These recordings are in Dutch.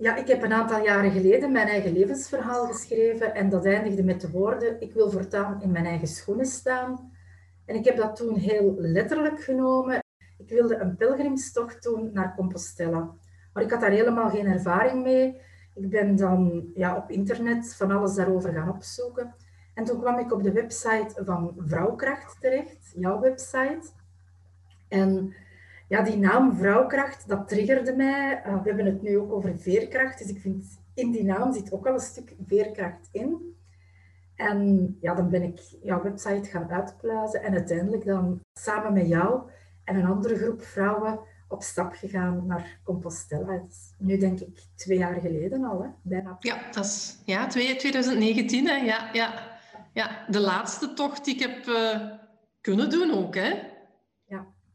Ja, ik heb een aantal jaren geleden mijn eigen levensverhaal geschreven en dat eindigde met de woorden: Ik wil voortaan in mijn eigen schoenen staan. En ik heb dat toen heel letterlijk genomen. Ik wilde een pelgrimstocht doen naar Compostela. Maar ik had daar helemaal geen ervaring mee. Ik ben dan ja, op internet van alles daarover gaan opzoeken. En toen kwam ik op de website van Vrouwkracht terecht, jouw website. En ja, die naam vrouwkracht, dat triggerde mij. Uh, we hebben het nu ook over veerkracht, dus ik vind in die naam zit ook al een stuk veerkracht in. En ja, dan ben ik jouw website gaan uitpluizen en uiteindelijk dan samen met jou en een andere groep vrouwen op stap gegaan naar Compostela. Is nu denk ik twee jaar geleden al, hè? bijna. Ja, dat is ja, 2019. Hè? Ja, ja. ja, de laatste tocht die ik heb uh, kunnen doen ook. Hè?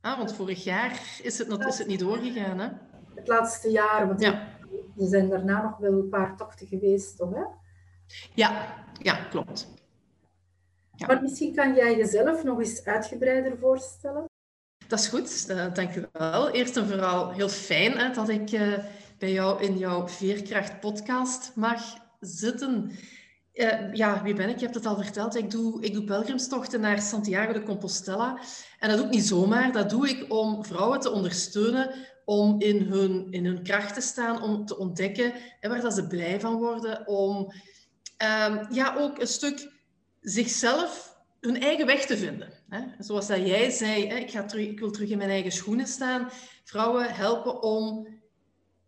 Ah, want vorig jaar is het, is het niet doorgegaan, hè? Het laatste jaar, want ja. er zijn daarna nog wel een paar tochten geweest, toch? Hè? Ja, ja, klopt. Ja. Maar misschien kan jij jezelf nog eens uitgebreider voorstellen? Dat is goed, uh, dank u wel. Eerst en vooral heel fijn hè, dat ik uh, bij jou in jouw Veerkracht podcast mag zitten. Uh, ja, wie ben ik? Je hebt het al verteld. Ik doe, ik doe pelgrimstochten naar Santiago de Compostela. En dat doe ik niet zomaar. Dat doe ik om vrouwen te ondersteunen om in hun, in hun kracht te staan, om te ontdekken waar dat ze blij van worden. Om um, ja, ook een stuk zichzelf, hun eigen weg te vinden. Hè. Zoals dat jij zei, hè, ik, ga terug, ik wil terug in mijn eigen schoenen staan. Vrouwen helpen om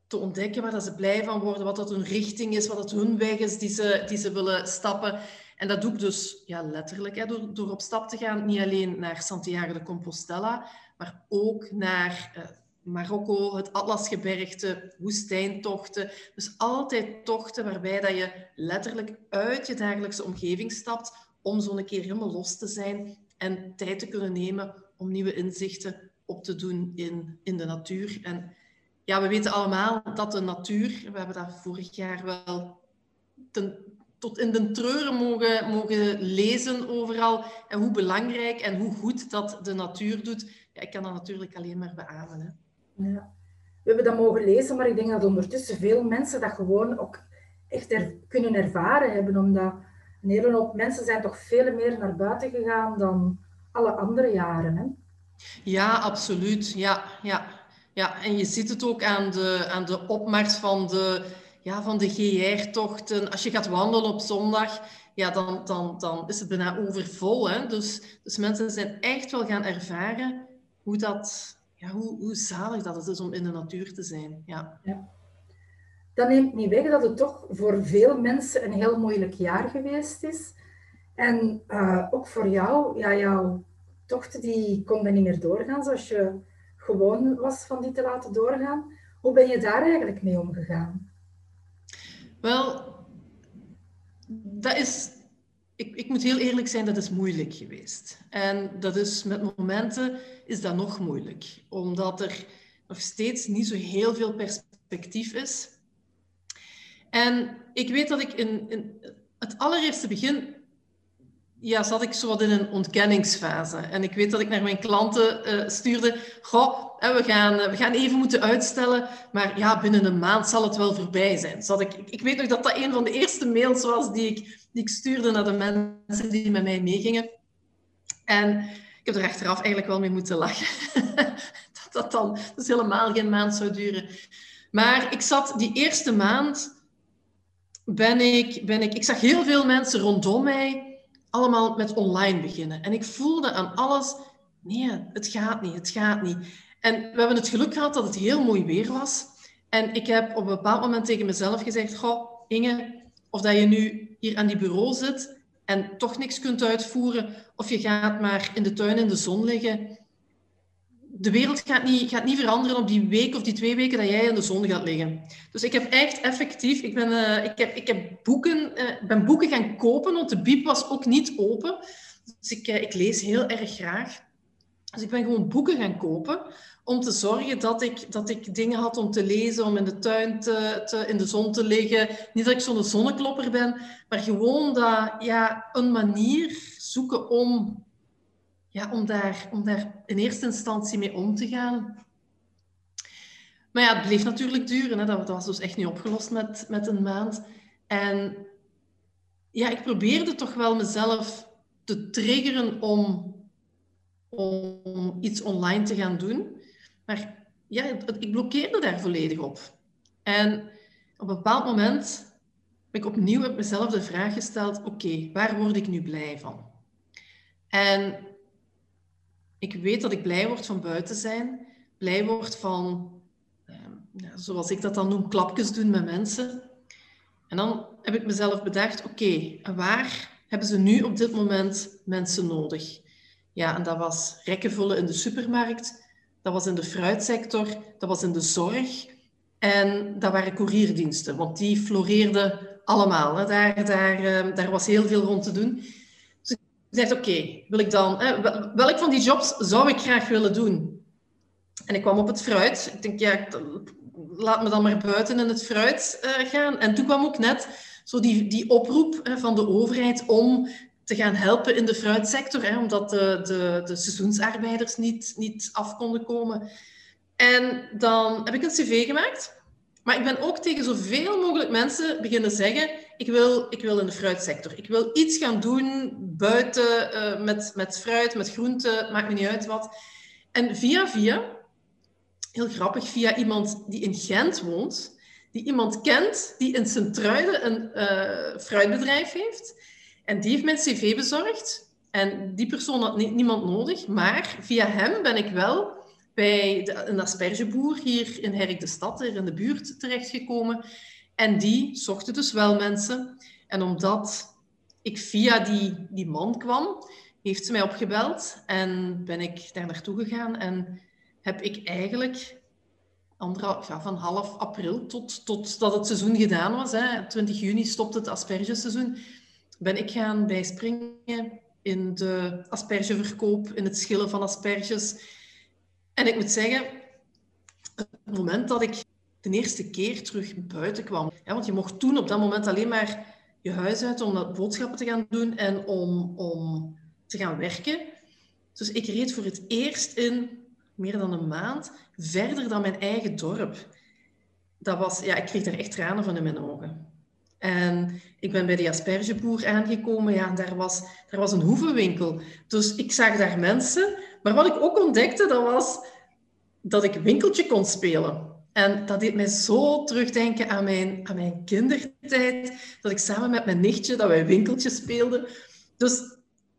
te ontdekken waar dat ze blij van worden, wat dat hun richting is, wat dat hun weg is die ze, die ze willen stappen. En dat doe ik dus ja, letterlijk, hè, door, door op stap te gaan, niet alleen naar Santiago de Compostela, maar ook naar uh, Marokko, het Atlasgebergte, woestijntochten. Dus altijd tochten waarbij dat je letterlijk uit je dagelijkse omgeving stapt om zo een keer helemaal los te zijn en tijd te kunnen nemen om nieuwe inzichten op te doen in, in de natuur. En ja, we weten allemaal dat de natuur, we hebben dat vorig jaar wel ten, tot in de treuren mogen, mogen lezen overal. En hoe belangrijk en hoe goed dat de natuur doet. Ja, ik kan dat natuurlijk alleen maar beamen. Hè. Ja. We hebben dat mogen lezen, maar ik denk dat ondertussen veel mensen dat gewoon ook echt er, kunnen ervaren hebben. Omdat een hele hoop mensen zijn toch veel meer naar buiten gegaan dan alle andere jaren. Hè? Ja, absoluut. Ja, ja. Ja, en je ziet het ook aan de, aan de opmars van de, ja, van de GR-tochten. Als je gaat wandelen op zondag, ja, dan, dan, dan is het bijna overvol. Hè? Dus, dus mensen zijn echt wel gaan ervaren hoe, dat, ja, hoe, hoe zalig dat het is om in de natuur te zijn. Ja. ja. Dat neemt niet weg dat het toch voor veel mensen een heel moeilijk jaar geweest is. En uh, ook voor jou, ja, jouw tochten die konden niet meer doorgaan zoals je gewoon was van die te laten doorgaan. Hoe ben je daar eigenlijk mee omgegaan? Wel, dat is, ik, ik moet heel eerlijk zijn, dat is moeilijk geweest. En dat is met momenten is dat nog moeilijk, omdat er nog steeds niet zo heel veel perspectief is. En ik weet dat ik in, in het allereerste begin ja, zat ik zo wat in een ontkenningsfase. En ik weet dat ik naar mijn klanten uh, stuurde, goh, we gaan, eh, we gaan even moeten uitstellen, maar ja, binnen een maand zal het wel voorbij zijn. Zat ik, ik weet nog dat dat een van de eerste mails was die ik, die ik stuurde naar de mensen die met mij meegingen. En ik heb er achteraf eigenlijk wel mee moeten lachen. dat dat dan dus helemaal geen maand zou duren. Maar ik zat die eerste maand ben ik, ben ik... Ik zag heel veel mensen rondom mij allemaal met online beginnen. En ik voelde aan alles... Nee, het gaat niet, het gaat niet. En we hebben het geluk gehad dat het heel mooi weer was. En ik heb op een bepaald moment tegen mezelf gezegd... Goh, Inge, of dat je nu hier aan die bureau zit en toch niks kunt uitvoeren, of je gaat maar in de tuin in de zon liggen. De wereld gaat niet, gaat niet veranderen op die week of die twee weken dat jij in de zon gaat liggen. Dus ik heb echt effectief, ik ben, uh, ik heb, ik heb boeken, uh, ben boeken gaan kopen, want de bieb was ook niet open. Dus ik, uh, ik lees heel erg graag. Dus ik ben gewoon boeken gaan kopen om te zorgen dat ik, dat ik dingen had om te lezen, om in de tuin te, te in de zon te liggen. Niet dat ik zo'n zonneklopper ben, maar gewoon dat, ja, een manier zoeken om, ja, om, daar, om daar in eerste instantie mee om te gaan. Maar ja, het bleef natuurlijk duren. Hè. Dat, was dus echt niet opgelost met, met een maand. En ja, ik probeerde toch wel mezelf te triggeren om, om iets online te gaan doen. Maar ja, ik blokkeerde daar volledig op. En op een bepaald moment heb ik opnieuw op mezelf de vraag gesteld: oké, waar word ik nu blij van? En ik weet dat ik blij word van buiten zijn, blij word van, ehm, zoals ik dat dan noem, klapjes doen met mensen. En dan heb ik mezelf bedacht: oké, waar hebben ze nu op dit moment mensen nodig? Ja, en dat was rekken vullen in de supermarkt dat was in de fruitsector, dat was in de zorg en dat waren courierdiensten, want die floreerden allemaal. Hè. Daar, daar, ehm, daar was heel veel rond te doen. Dacht, oké, wil ik dan... Hè, welk van die jobs zou ik graag willen doen? En ik kwam op het fruit. Ik denk, ja, laat me dan maar buiten in het fruit uh, gaan. En toen kwam ook net zo die, die oproep hè, van de overheid om te gaan helpen in de fruitsector, hè, omdat de, de, de seizoensarbeiders niet, niet af konden komen. En dan heb ik een cv gemaakt. Maar ik ben ook tegen zoveel mogelijk mensen beginnen zeggen: ik wil, ik wil in de fruitsector. Ik wil iets gaan doen buiten uh, met, met fruit, met groenten, maakt me niet uit wat. En via via, heel grappig, via iemand die in Gent woont, die iemand kent die in Sint-Truiden een uh, fruitbedrijf heeft, en die heeft mijn cv bezorgd. En die persoon had niemand nodig. Maar via hem ben ik wel bij de, een aspergeboer hier in Herk de Stad, hier in de buurt, terechtgekomen. En die zochten dus wel mensen. En omdat ik via die, die man kwam, heeft ze mij opgebeld en ben ik daar naartoe gegaan. En heb ik eigenlijk van half april tot, tot dat het seizoen gedaan was. Hè. 20 juni stopt het aspergeseizoen ben ik gaan bijspringen in de aspergeverkoop, in het schillen van asperges. En ik moet zeggen, het moment dat ik de eerste keer terug buiten kwam, want je mocht toen op dat moment alleen maar je huis uit om dat boodschappen te gaan doen en om, om te gaan werken. Dus ik reed voor het eerst in meer dan een maand verder dan mijn eigen dorp. Dat was, ja, ik kreeg daar echt tranen van in mijn ogen. En ik ben bij die aspergeboer aangekomen. Ja, daar was, daar was een hoevenwinkel. Dus ik zag daar mensen. Maar wat ik ook ontdekte, dat was dat ik winkeltje kon spelen. En dat deed mij zo terugdenken aan mijn, aan mijn kindertijd. Dat ik samen met mijn nichtje, dat wij winkeltje speelden. Dus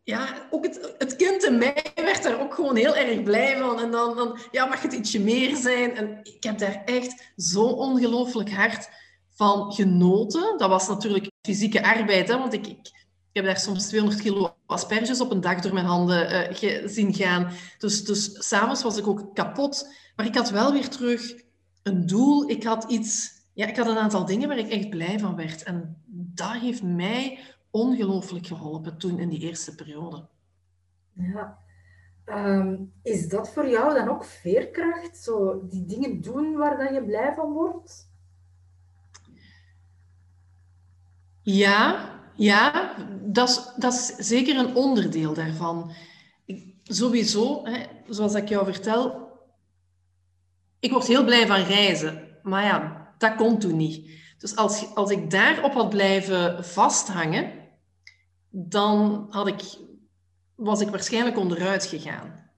ja, ook het, het kind in mij werd daar ook gewoon heel erg blij van. En dan, dan ja, mag het ietsje meer zijn. En ik heb daar echt zo ongelooflijk hard van genoten. Dat was natuurlijk fysieke arbeid, hè, want ik, ik, ik, heb daar soms 200 kilo asperges op een dag door mijn handen uh, zien gaan. Dus, dus s'avonds was ik ook kapot. Maar ik had wel weer terug een doel. Ik had iets... Ja, ik had een aantal dingen waar ik echt blij van werd. En dat heeft mij ongelooflijk geholpen toen in die eerste periode. Ja. Um, is dat voor jou dan ook veerkracht? Zo die dingen doen waar dat je blij van wordt? Ja, ja dat, is, dat is zeker een onderdeel daarvan. Ik, sowieso, hè, zoals ik jou vertel, ik word heel blij van reizen. Maar ja, dat kon toen niet. Dus als, als ik daarop had blijven vasthangen, dan had ik, was ik waarschijnlijk onderuit gegaan.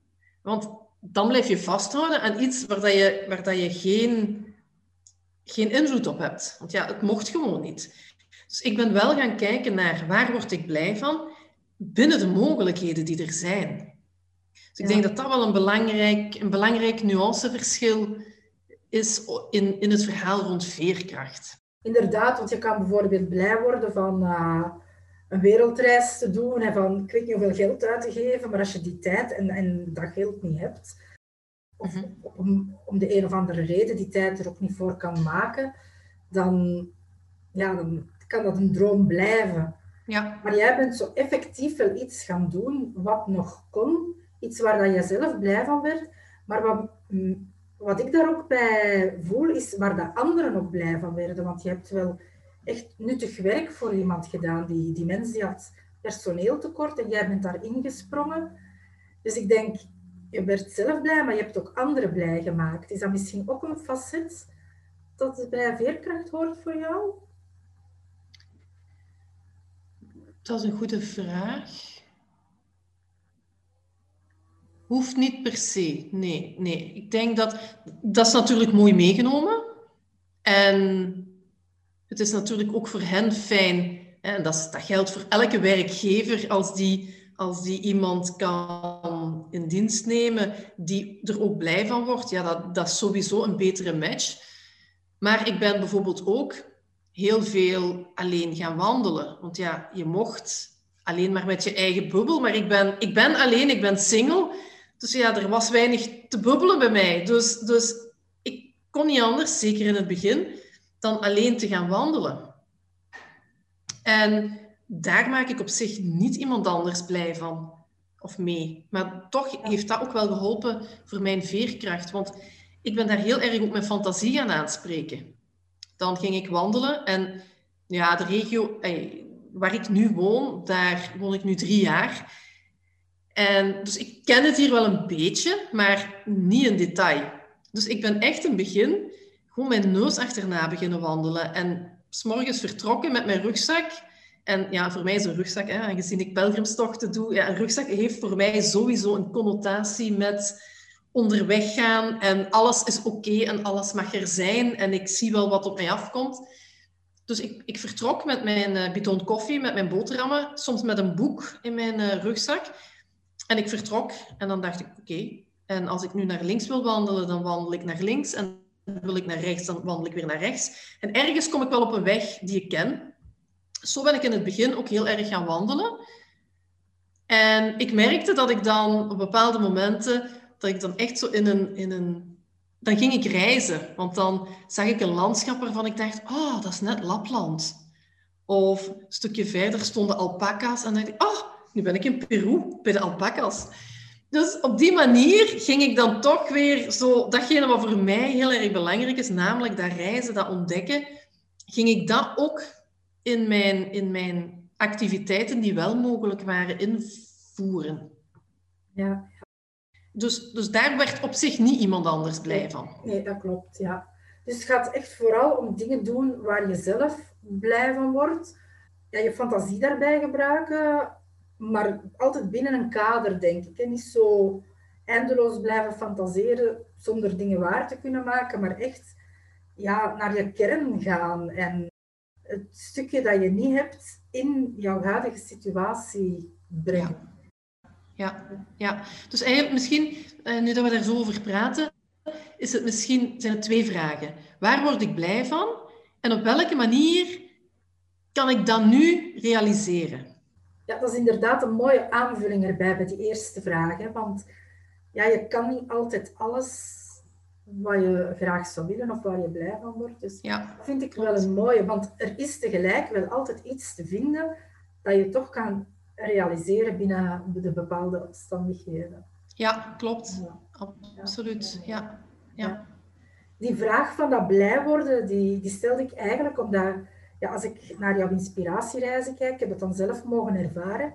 Want dan blijf je vasthouden aan iets waar, dat je, waar dat je geen, geen invloed op hebt. Want ja, het mocht gewoon niet. Dus ik ben wel gaan kijken naar waar word ik blij van binnen de mogelijkheden die er zijn. Dus ik denk dat dat wel een belangrijk, een belangrijk nuanceverschil is in, in het verhaal rond veerkracht. Inderdaad, want je kan bijvoorbeeld blij worden van uh, een wereldreis te doen en van ik weet niet hoeveel geld uit te geven, maar als je die tijd en, en dat geld niet hebt, of mhm. om, om de een of andere reden die tijd er ook niet voor kan maken, dan, ja, dan kan dat een droom blijven. Ja. Maar jij bent zo effectief wel iets gaan doen wat nog kon, iets waar je zelf blij van werd, maar wat, wat ik daar ook bij voel, is waar de anderen ook blij van werden. Want je hebt wel echt nuttig werk voor iemand gedaan. Die, die mens die had personeeltekort en jij bent daar ingesprongen. Dus ik denk, je werd zelf blij, maar je hebt ook anderen blij gemaakt. Is dat misschien ook een facet dat bij veerkracht hoort voor jou? Dat is een goede vraag. Hoeft niet per se. Nee, nee. Ik denk dat dat is natuurlijk mooi meegenomen. En het is natuurlijk ook voor hen fijn. En dat, dat geldt voor elke werkgever als die, als die iemand kan in dienst nemen die er ook blij van wordt. Ja, dat, dat is sowieso een betere match. Maar ik ben bijvoorbeeld ook heel veel alleen gaan wandelen. Want ja, je mocht alleen maar met je eigen bubbel. Maar ik ben, ik ben alleen, ik ben single. Dus ja, er was weinig te bubbelen bij mij. Dus, dus ik kon niet anders, zeker in het begin, dan alleen te gaan wandelen. En daar maak ik op zich niet iemand anders blij van of mee. Maar toch heeft dat ook wel geholpen voor mijn veerkracht. Want ik ben daar heel erg op mijn fantasie gaan aanspreken. Dan ging ik wandelen en ja, de regio waar ik nu woon, daar woon ik nu drie jaar. En dus ik ken het hier wel een beetje, maar niet in detail. Dus ik ben echt in het begin gewoon mijn neus achterna beginnen wandelen. En s'morgens vertrokken met mijn rugzak. En ja, voor mij is een rugzak, hè, aangezien ik pelgrimstochten doe, ja, een rugzak heeft voor mij sowieso een connotatie met onderweg gaan en alles is oké en alles mag er zijn en ik zie wel wat op mij afkomt. Dus ik, ik vertrok met mijn uh, bidon koffie, met mijn boterhammen, soms met een boek in mijn uh, rugzak. En ik vertrok en dan dacht ik, oké, en als ik nu naar links wil wandelen, dan wandel ik naar links. En wil ik naar rechts, dan wandel ik weer naar rechts. En ergens kom ik wel op een weg die ik ken. Zo ben ik in het begin ook heel erg gaan wandelen. En ik merkte dat ik dan op bepaalde momenten, dat ik dan echt zo in een, in een... Dan ging ik reizen, want dan zag ik een landschap waarvan ik dacht, oh, dat is net Lapland. Of een stukje verder stonden alpaca's en dan dacht ik, oh, nu ben ik in Peru bij de alpaca's. Dus op die manier ging ik dan toch weer zo, datgene wat voor mij heel erg belangrijk is, namelijk dat reizen, dat ontdekken, ging ik dat ook in mijn, in mijn activiteiten die wel mogelijk waren invoeren. Ja. Dus, dus daar werd op zich niet iemand anders blij van. Nee, dat klopt, ja. Dus het gaat echt vooral om dingen doen waar je zelf blij van wordt. Ja, je fantasie daarbij gebruiken, maar altijd binnen een kader, denk ik. En niet zo eindeloos blijven fantaseren zonder dingen waar te kunnen maken, maar echt ja, naar je kern gaan en het stukje dat je niet hebt in jouw huidige situatie brengen. Ja, ja. dus eigenlijk misschien, eh, nu dat we daar zo over praten, is het misschien, zijn het twee vragen. Waar word ik blij van? En op welke manier kan ik dat nu realiseren? Ja, dat is inderdaad een mooie aanvulling erbij bij die eerste vraag. Hè? Want ja, je kan niet altijd alles wat je graag zou willen of waar je blij van wordt. Dus ja. dat vind ik wel een mooie. Want er is tegelijk wel altijd iets te vinden dat je toch kan realiseren binnen de bepaalde omstandigheden. Ja, klopt. Absoluut. Ja. Ja. Die vraag van dat blij worden, die, die stelde ik eigenlijk omdat ja, als ik naar jouw inspiratiereizen kijk, ik heb het dan zelf mogen ervaren,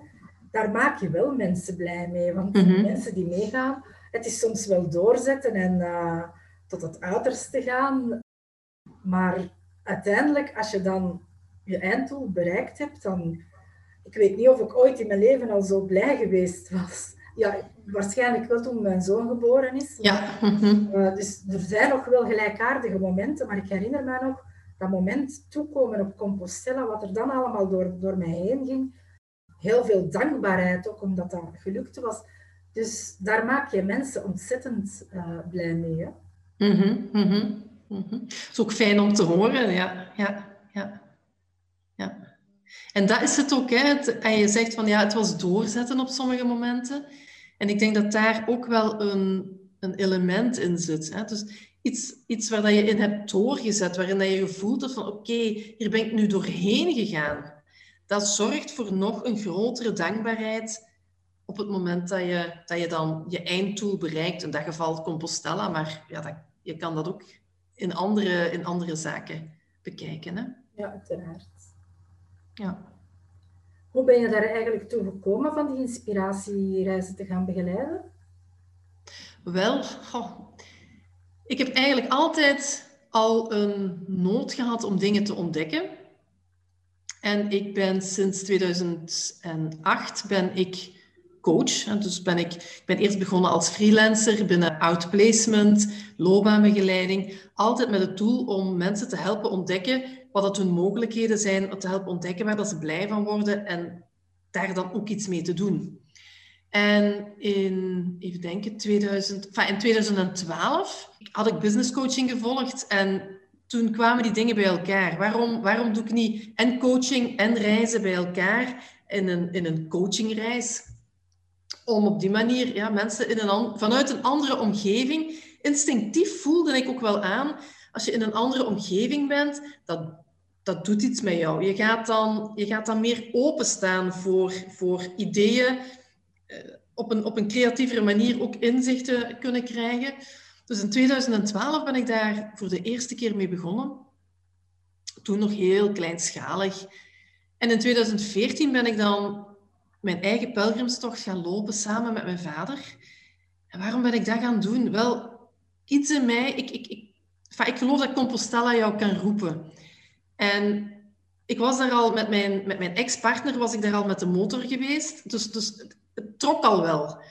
daar maak je wel mensen blij mee. Want mm mensen die meegaan, het is soms wel doorzetten en uh, tot het uiterste gaan. Maar uiteindelijk, als je dan je einddoel bereikt hebt, dan... Ik weet niet of ik ooit in mijn leven al zo blij geweest was. Ja, waarschijnlijk wel toen mijn zoon geboren is. ja. Uh, dus er zijn nog wel gelijkaardige momenten, maar ik herinner me nog dat moment toekomen op Compostela, wat er dan allemaal door, door mij heen ging. Heel veel dankbaarheid ook, omdat dat gelukt was. Dus daar maak je mensen ontzettend uh, blij mee. Hè? Mm -hmm, Het is ook fijn om te horen, ja. ja, ja, ja. En dat is het ook. Hè. en je zegt van ja, het was doorzetten op sommige momenten. En ik denk dat daar ook wel een, een element in zit. Hè. Dus iets, iets waar dat je in hebt doorgezet, waarin dat je gevoeld hebt van oké, hier ben ik nu doorheen gegaan. Dat zorgt voor nog een grotere dankbaarheid op het moment dat je, dat je dan je einddoel bereikt. In dat geval Compostela, maar ja, dat, je kan dat ook in andere, in andere zaken bekijken. Hè? Ja, uiteraard. Ja. Hoe ben je daar eigenlijk toe gekomen van die inspiratiereizen te gaan begeleiden? Wel, ik heb eigenlijk altijd al een nood gehad om dingen te ontdekken. En ik ben sinds 2008 ben ik coach. Dus ben ik, ik ben eerst begonnen als freelancer binnen outplacement, loopbaanbegeleiding. Altijd met het doel om mensen te helpen ontdekken wat dat hun mogelijkheden zijn, te helpen ontdekken waar dat ze blij van worden en daar dan ook iets mee te doen. En in, even denken, 2000, in 2012 had ik business coaching gevolgd en toen kwamen die dingen bij elkaar. Waarom, waarom doe ik niet en coaching en reizen bij elkaar in een, in een coachingreis? Om op die manier ja, mensen in een, vanuit een andere omgeving, instinctief voelde ik ook wel aan, als je in een andere omgeving bent, dat, dat doet iets met jou. Je gaat dan, je gaat dan meer openstaan voor, voor ideeën, op een, op een creatievere manier ook inzichten kunnen krijgen. Dus in 2012 ben ik daar voor de eerste keer mee begonnen. Toen nog heel kleinschalig. En in 2014 ben ik dan mijn eigen pelgrimstocht gaan lopen samen met mijn vader. En waarom ben ik dat gaan doen? Wel, iets in mij... Ik, ik, ik, ik geloof dat Compostela jou kan roepen. En ik was daar al met mijn, met mijn ex-partner, was ik daar al met de motor geweest. Dus, dus het trok al wel.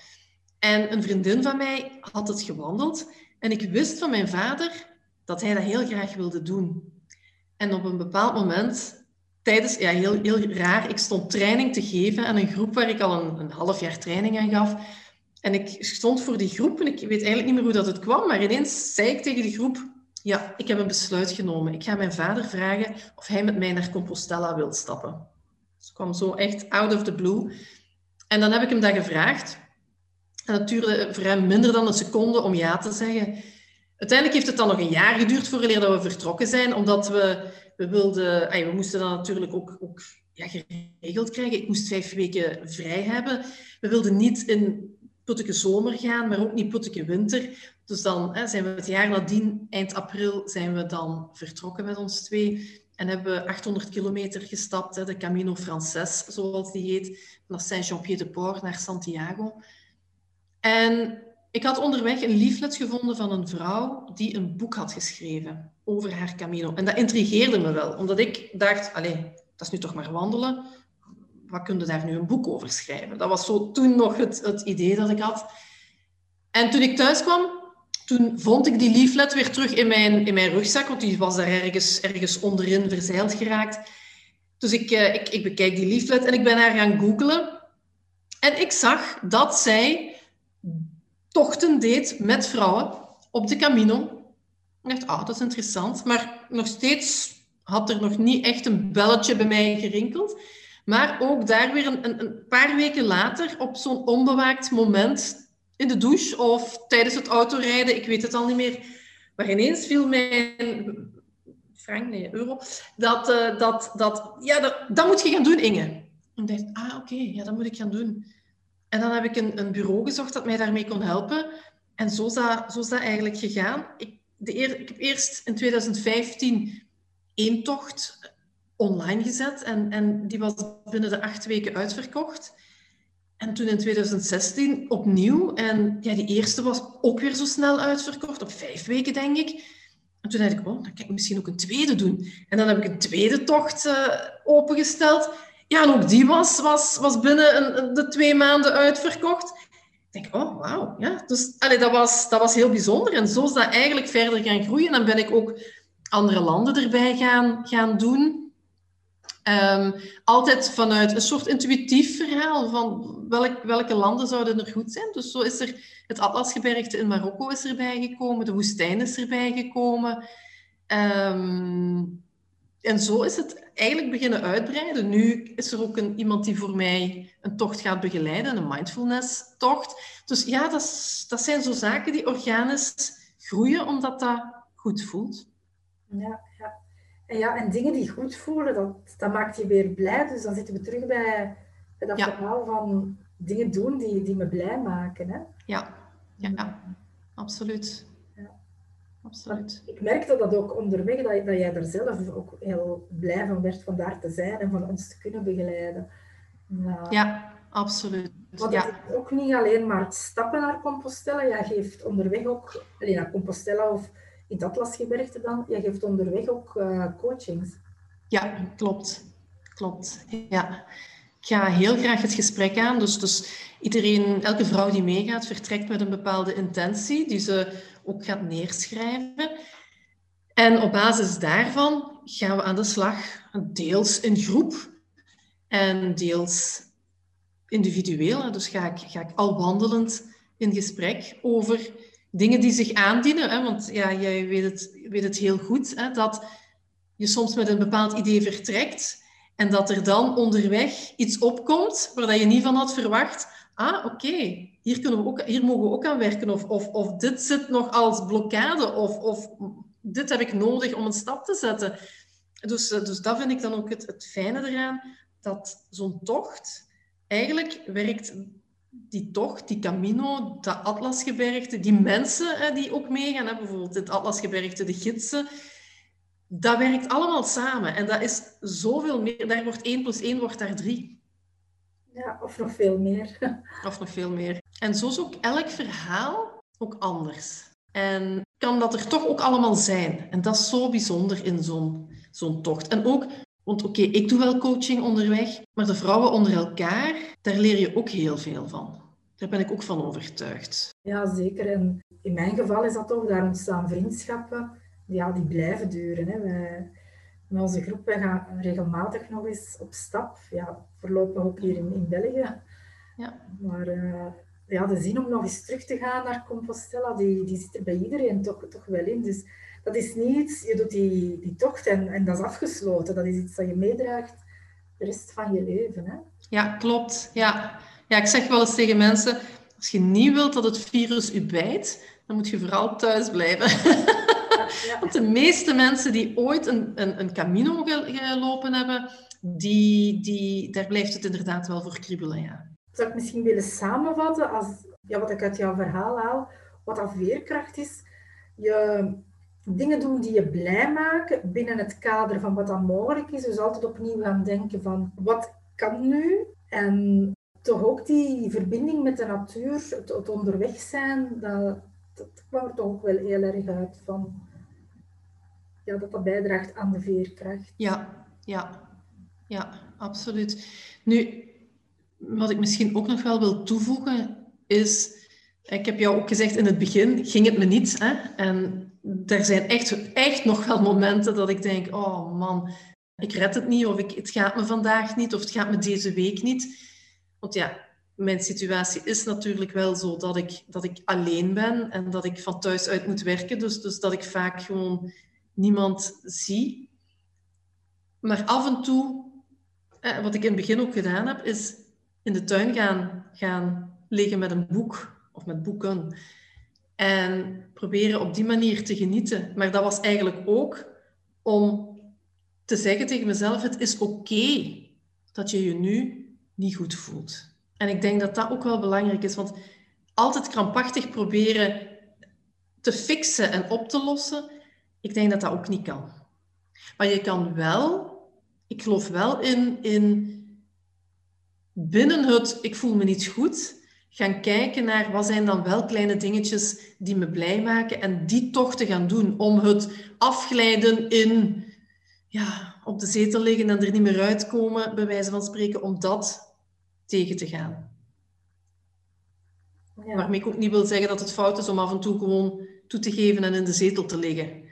En een vriendin van mij had het gewandeld. En ik wist van mijn vader dat hij dat heel graag wilde doen. En op een bepaald moment, tijdens, ja, heel, heel raar, ik stond training te geven aan een groep waar ik al een, een half jaar training aan gaf. En ik stond voor die groep en ik weet eigenlijk niet meer hoe dat het kwam, maar ineens zei ik tegen die groep, ja, ik heb een besluit genomen. Ik ga mijn vader vragen of hij met mij naar Compostela wil stappen. Dus kwam zo echt out of the blue. En dan heb ik hem dat gevraagd. En dat duurde voor hem minder dan een seconde om ja te zeggen. Uiteindelijk heeft het dan nog een jaar geduurd voor dat we vertrokken zijn, omdat we, we wilden... we moesten dan natuurlijk ook, ook ja, geregeld krijgen. Ik moest vijf weken vrij hebben. We wilden niet in putteke zomer gaan, maar ook niet putteke winter. Dus dan hè, zijn we het jaar nadien, eind april, zijn we dan vertrokken met ons twee. En hebben we 800 kilometer gestapt, de Camino Frances, zoals die heet, van Saint-Jean-Pied-de-Port naar Santiago. En ik had onderweg een leaflet gevonden van een vrouw die een boek had geschreven over haar Camino. En dat intrigeerde me wel, omdat ik dacht, allee, dat is nu toch maar wandelen. Wat kun je daar nu een boek over schrijven? Dat was zo toen nog het, het idee dat ik had. En toen ik thuis kwam, toen vond ik die leaflet weer terug in mijn, in mijn rugzak, want die was daar ergens, ergens onderin verzeild geraakt. Dus ik, eh, ik, ik bekijk die leaflet en ik ben haar gaan googlen. En ik zag dat zij tochten deed met vrouwen op de Camino. Ik dacht, ah, dat is interessant. Maar nog steeds had er nog niet echt een belletje bij mij gerinkeld. Maar ook daar weer een, een paar weken later, op zo'n onbewaakt moment in de douche of tijdens het autorijden, ik weet het al niet meer, maar ineens viel mijn frank, nee, euro, dat, uh, dat, dat ja, dat, moet je gaan doen, Inge. En ik dacht, ah, oké, ja, dat moet ik gaan doen. En dan heb ik een, een bureau gezocht dat mij daarmee kon helpen. En zo is dat, eigenlijk gegaan. Ik, de ik heb eerst in 2015 één tocht online gezet en, en die was binnen de acht weken uitverkocht. En toen in 2016 opnieuw. En ja, die eerste was ook weer zo snel uitverkocht, op vijf weken denk ik. En toen dacht ik, oh, dan kan ik misschien ook een tweede doen. En dan heb ik een tweede tocht uh, opengesteld. Ja, en ook die was, was, was binnen een, de twee maanden uitverkocht. Ik denk, oh, wauw. Ja. Dus allee, dat, was, dat was heel bijzonder. En zo is dat eigenlijk verder gaan groeien. En dan ben ik ook andere landen erbij gaan, gaan doen. Ehm, altijd vanuit een soort intuïtief verhaal van welk, welke landen zouden er goed zijn. Dus zo is er het Atlasgebergte in Marokko is erbij gekomen, de woestijn is erbij gekomen. Ehm, en zo is het eigenlijk beginnen uitbreiden. Nu is er ook een, iemand die voor mij een tocht gaat begeleiden, een mindfulness-tocht. Dus ja, dat, dat zijn zo zaken die organisch groeien, omdat dat goed voelt. Ja, ja. En, ja, en dingen die goed voelen, dat, dat maakt je weer blij. Dus dan zitten we terug bij, bij dat verhaal van dingen doen die, die me blij maken. Hè? Ja, ja, absoluut. Absoluut. ik merkte dat ook onderweg, dat, dat jij er zelf ook heel blij van werd van daar te zijn en van ons te kunnen begeleiden. ja, absoluut. Want ja. is ook niet alleen maar stappen naar Compostela. Jij geeft onderweg ook, alleen naar Compostela of in het Atlasgebergte dan, jij geeft onderweg ook uh, coachings. Ja, klopt. Klopt, ja. Ik ga heel graag het gesprek aan. Dus, dus iedereen, elke vrouw die meegaat, vertrekt met een bepaalde intentie die ze ook gaat neerschrijven. En op basis daarvan gaan we aan de slag, deels in groep en deels individueel. Dus ga ik, ga ik al wandelend in gesprek over dingen die zich aandienen. Hè? Want ja, jij weet het, weet het heel goed, hè? dat je soms met een bepaald idee vertrekt en dat er dan onderweg iets opkomt waar je niet van had verwacht. Ah, oké, hier, kunnen we ook, hier mogen we ook aan werken. Of, of, of dit zit nog als blokkade. Of, of dit heb ik nodig om een stap te zetten. Dus, eh, dus dat vind ik dan ook het, het fijne eraan. Dat zo'n tocht, eigenlijk werkt die tocht, die Camino, dat Atlasgebergte, die mensen die ook meegaan, hè, bijvoorbeeld het Atlasgebergte, de gidsen, dat werkt allemaal samen. En dat is zoveel meer. Daar wordt 1 plus 1 wordt daar 3. Ja, of nog veel meer. Of nog veel meer. En zo is ook elk verhaal ook anders. En kan dat er toch ook allemaal zijn. En dat is zo bijzonder in zo'n zo'n tocht. En ook, want oké, ik doe wel coaching onderweg, maar de vrouwen onder elkaar, daar leer je ook heel veel van. Daar ben ik ook van overtuigd. Ja, zeker. En in mijn geval is dat toch, daar ontstaan vriendschappen, ja, die blijven duren. Hè. Wij, in onze groep, wij gaan regelmatig nog eens op stap. Ja, voorlopig ook hier in, in België. Ja. Maar uh, ja, de zin om nog eens terug te gaan naar Compostela, die, die zit er bij iedereen toch, toch wel in. Dus dat is niet, je doet die, die tocht en, en dat is afgesloten. Dat is iets dat je meedraagt de rest van je leven. Hè? Ja, klopt. Ja. ja, ik zeg wel eens tegen mensen, als je niet wilt dat het virus u bijt, dan moet je vooral thuis blijven. Ja, Want de meeste mensen die ooit een, een, een camino gelopen hebben, die, die, daar blijft het inderdaad wel voor kriebelen. Ja zou ik misschien willen samenvatten als ja, wat ik uit jouw verhaal haal, wat dat veerkracht is. Je dingen doen die je blij maken binnen het kader van wat dan mogelijk is. Dus altijd opnieuw gaan denken van wat kan nu? En toch ook die verbinding met de natuur, het, onderweg zijn, dat, dat kwam er toch ook wel heel erg uit van ja, dat dat bijdraagt aan de veerkracht. Ja, ja, ja, absoluut. Nu, wat ik misschien ook nog wel wil toevoegen is, ik heb jou ook gezegd in het begin, ging het me niet. Hè? En er zijn echt, echt nog wel momenten dat ik denk, oh man, ik red het niet, of ik, het gaat me vandaag niet, of het gaat me deze week niet. Want ja, mijn situatie is natuurlijk wel zo dat ik, dat ik alleen ben en dat ik van thuis uit moet werken. Dus, dus dat ik vaak gewoon niemand zie. Maar af en toe, wat ik in het begin ook gedaan heb, is in de tuin gaan, gaan liggen met een boek of met boeken. En proberen op die manier te genieten. Maar dat was eigenlijk ook om te zeggen tegen mezelf: het is oké dat je je nu niet goed voelt. En ik denk dat dat ook wel belangrijk is, want altijd krampachtig proberen te fixen en op te lossen, ik denk dat dat ook niet kan. Maar je kan wel, ik geloof wel in, in binnen het ik voel me niet goed, gaan kijken naar wat zijn dan wel kleine dingetjes die me blij maken en die toch te gaan doen om het afglijden in ja, op de zetel liggen en er niet meer uitkomen, bij wijze van spreken, om dat tegen te gaan. Ja. Waarmee ik ook niet wil zeggen dat het fout is om af en toe gewoon toe te geven en in de zetel te liggen.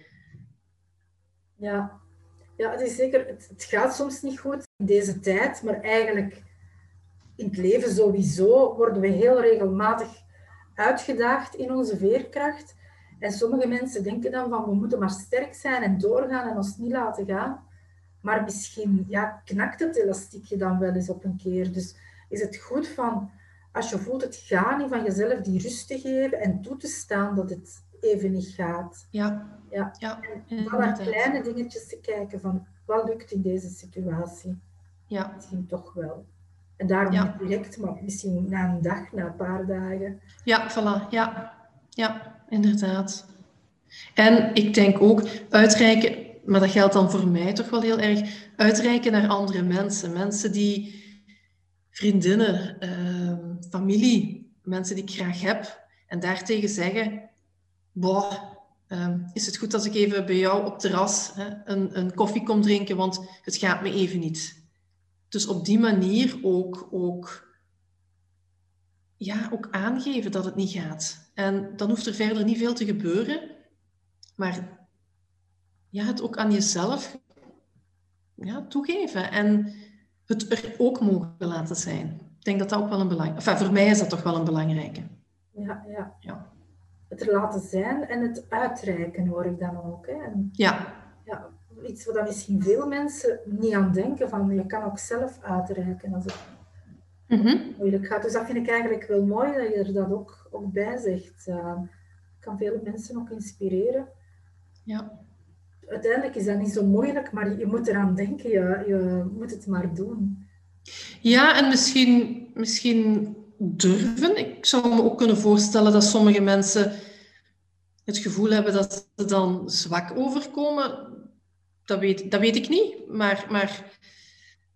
Ja, ja het is zeker, het, het gaat soms niet goed in deze tijd, maar eigenlijk in het leven sowieso worden we heel regelmatig uitgedaagd in onze veerkracht. En sommige mensen denken dan van we moeten maar sterk zijn en doorgaan en ons niet laten gaan. Maar misschien ja, knakt het elastiekje dan wel eens op een keer. Dus is het goed van, als je voelt het gaan, niet van jezelf die rust te geven en toe te staan dat het even niet gaat. Ja. ja. ja en dan naar kleine dingetjes te kijken van, wat lukt in deze situatie? Ja. Misschien toch wel. En daarom niet direct, maar misschien na een dag, na een paar dagen. Ja, voilà. Ja, ja inderdaad. En ik denk ook uitreiken, maar dat geldt dan voor mij toch wel heel erg, uitreiken naar andere mensen. Mensen die, vriendinnen, uh, familie, mensen die ik graag heb. En daartegen zeggen, boah, uh, is het goed als ik even bij jou op terras hè, een, een koffie kom drinken, want het gaat me even niet. Dus op die manier ook, ook, ja, ook aangeven dat het niet gaat. En dan hoeft er verder niet veel te gebeuren, maar ja, het ook aan jezelf ja, toegeven en het er ook mogen laten zijn. Ik denk dat dat ook wel een belang... Enfin, voor mij is dat toch wel een belangrijke. Ja, ja. ja. Het er laten zijn en het uitreiken hoor ik dan ook. Hè. En, ja. ja iets waar misschien veel mensen niet aan denken, van je kan ook zelf uitreiken als het mhm. moeilijk gaat. Dus dat vind ik eigenlijk wel mooi dat je er dat ook, ook bij zegt. Uh, kan vele mensen ook inspireren. Ja. Uiteindelijk is dat niet zo moeilijk, maar je moet eraan denken, je, je moet het maar doen. Ja, en misschien, misschien durven. Ik zou me ook kunnen voorstellen dat sommige mensen het gevoel hebben dat ze dan zwak overkomen dat weet, dat weet ik niet. Maar, maar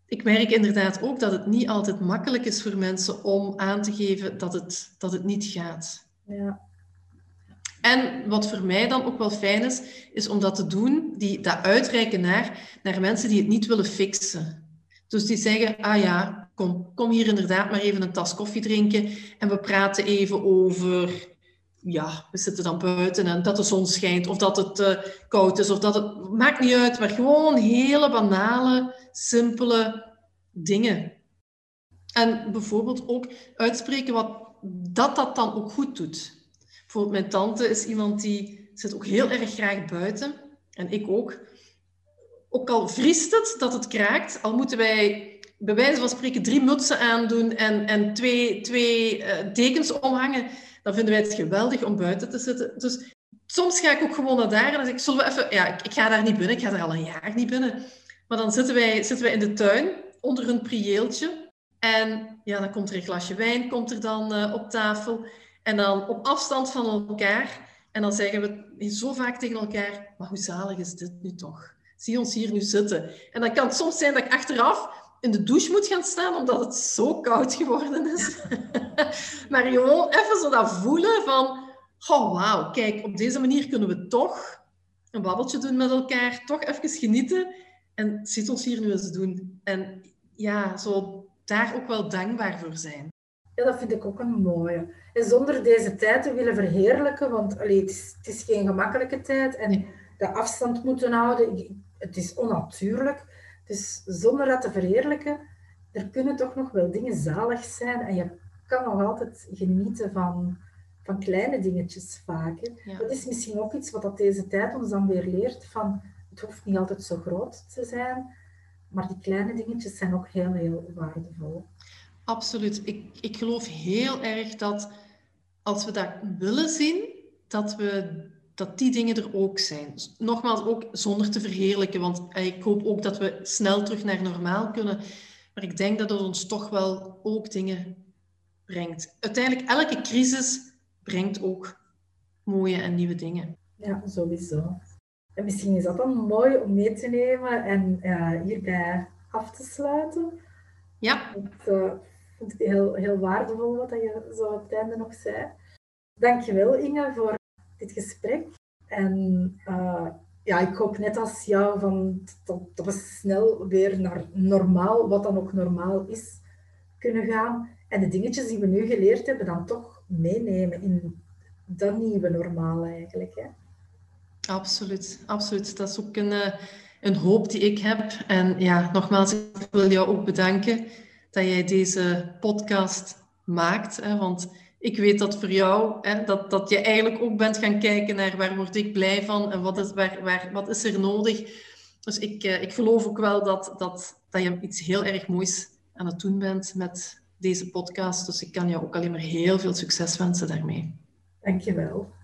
ik merk inderdaad ook dat het niet altijd makkelijk is voor mensen om aan te geven dat het, dat het niet gaat. Ja. En wat voor mij dan ook wel fijn is, is om dat te doen, die, dat uitreiken naar, naar mensen die het niet willen fixen. Dus die zeggen, ah ja, kom, kom hier inderdaad maar even een tas koffie drinken en we praten even over ja, we zitten dan buiten en dat de zon schijnt of dat het uh, koud is of dat het... Maakt niet uit, maar gewoon hele banale, simpele dingen. En bijvoorbeeld ook uitspreken wat dat dat dan ook goed doet. Bijvoorbeeld mijn tante is iemand die zit ook heel erg graag buiten. En ik ook. Ook al vriest het dat het kraakt, al moeten wij bij wijze van spreken drie mutsen aandoen en, en twee, twee uh, dekens omhangen dan vinden wij het geweldig om buiten te zitten. Dus soms ga ik ook gewoon naar daar en dan zeg ik, zullen we even... Ja, ik, ik, ga daar niet binnen, ik ga er al een jaar niet binnen. Maar dan zitten wij, zitten wij in de tuin, onder een prieeltje. En ja, dan komt er een glasje wijn komt er dan uh, op tafel. En dan op afstand van elkaar. En dan zeggen we zo vaak tegen elkaar, maar hoe zalig is dit nu toch? Zie ons hier nu zitten. En dan kan het soms zijn dat ik achteraf in de douche moet gaan staan omdat het zo koud geworden is. maar gewoon even zo dat voelen van, oh wauw, kijk, op deze manier kunnen we toch een babbeltje doen met elkaar, toch even genieten en zit ons hier nu eens doen. En ja, zo daar ook wel dankbaar voor zijn. Ja, dat vind ik ook een mooie. En zonder deze tijd te willen verheerlijken, want allee, het, is, het is geen gemakkelijke tijd en de afstand moeten houden, het is onnatuurlijk. Dus zonder dat te verheerlijken, er kunnen toch nog wel dingen zalig zijn en je kan nog altijd genieten van, van kleine dingetjes vaak. Dat is misschien ook iets wat dat deze tijd ons dan weer leert van het hoeft niet altijd zo groot te zijn, maar die kleine dingetjes zijn ook heel, heel waardevol. Absoluut. Ik, ik geloof heel erg dat als we dat willen zien, dat we dat die dingen er ook zijn. Nogmaals, ook zonder te verheerlijken, want eh, ik hoop ook dat we snel terug naar normaal kunnen. Maar ik denk dat het ons toch wel ook dingen brengt. Uiteindelijk, elke crisis brengt ook mooie en nieuwe dingen. Ja, sowieso. En misschien is dat dan mooi om mee te nemen en uh, hierbij af te sluiten. Ja. Ik uh, vond het heel, heel waardevol wat je zo op het einde nog zei. Dankjewel Inge voor dit gesprek. En uh, ja, ik hoop net als jou van, dat, dat, we snel weer naar normaal, wat dan ook normaal is, kunnen gaan. En de dingetjes die we nu geleerd hebben, dan toch meenemen in dat nieuwe normaal eigenlijk. Hè? Absoluut, absoluut. Dat is ook een, eh, een hoop die ik heb. En ja, nogmaals, ik wil jou ook bedanken dat jij deze podcast maakt. Hè, want ik weet dat voor jou, hè, dat, dat je eigenlijk ook bent gaan kijken naar waar word ik blij van en wat is, waar, waar, wat is er nodig. Dus ik, eh, ik geloof ook wel dat, dat, dat je iets heel erg moois aan het doen bent met deze podcast. Dus ik kan jou ook alleen maar heel veel succes wensen daarmee. Dankjewel.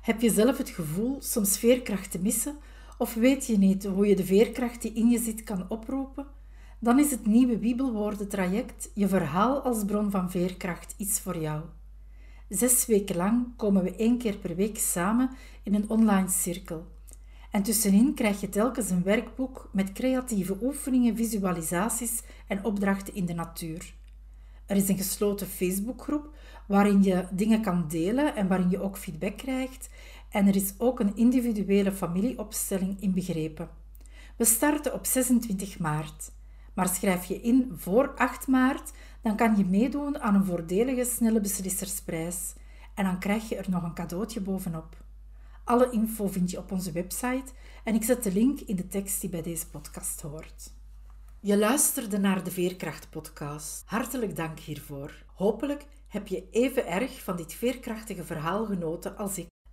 Heb je zelf het gevoel soms veerkracht te missen of weet je niet hoe je de veerkracht die in je zit kan oproepen? Dan is het nieuwe Bibelwoorden traject Je verhaal als bron van veerkracht iets voor jou. Zes weken lang komen we één keer per week samen in een online cirkel. En tussenin krijg je telkens een werkboek met creatieve oefeningen, visualisaties en opdrachten in de natuur. Er is een gesloten Facebookgroep waarin je dingen kan delen en waarin je ook feedback krijgt. En er is ook een individuele familieopstelling inbegrepen. We starten op 26 maart. Maar schrijf je in voor 8 maart, dan kan je meedoen aan een voordelige snelle beslissersprijs. En dan krijg je er nog een cadeautje bovenop. Alle info vind je op onze website en ik zet de link in de tekst die bij deze podcast hoort. Je luisterde naar de Veerkracht-podcast. Hartelijk dank hiervoor. Hopelijk heb je even erg van dit veerkrachtige verhaal genoten als ik.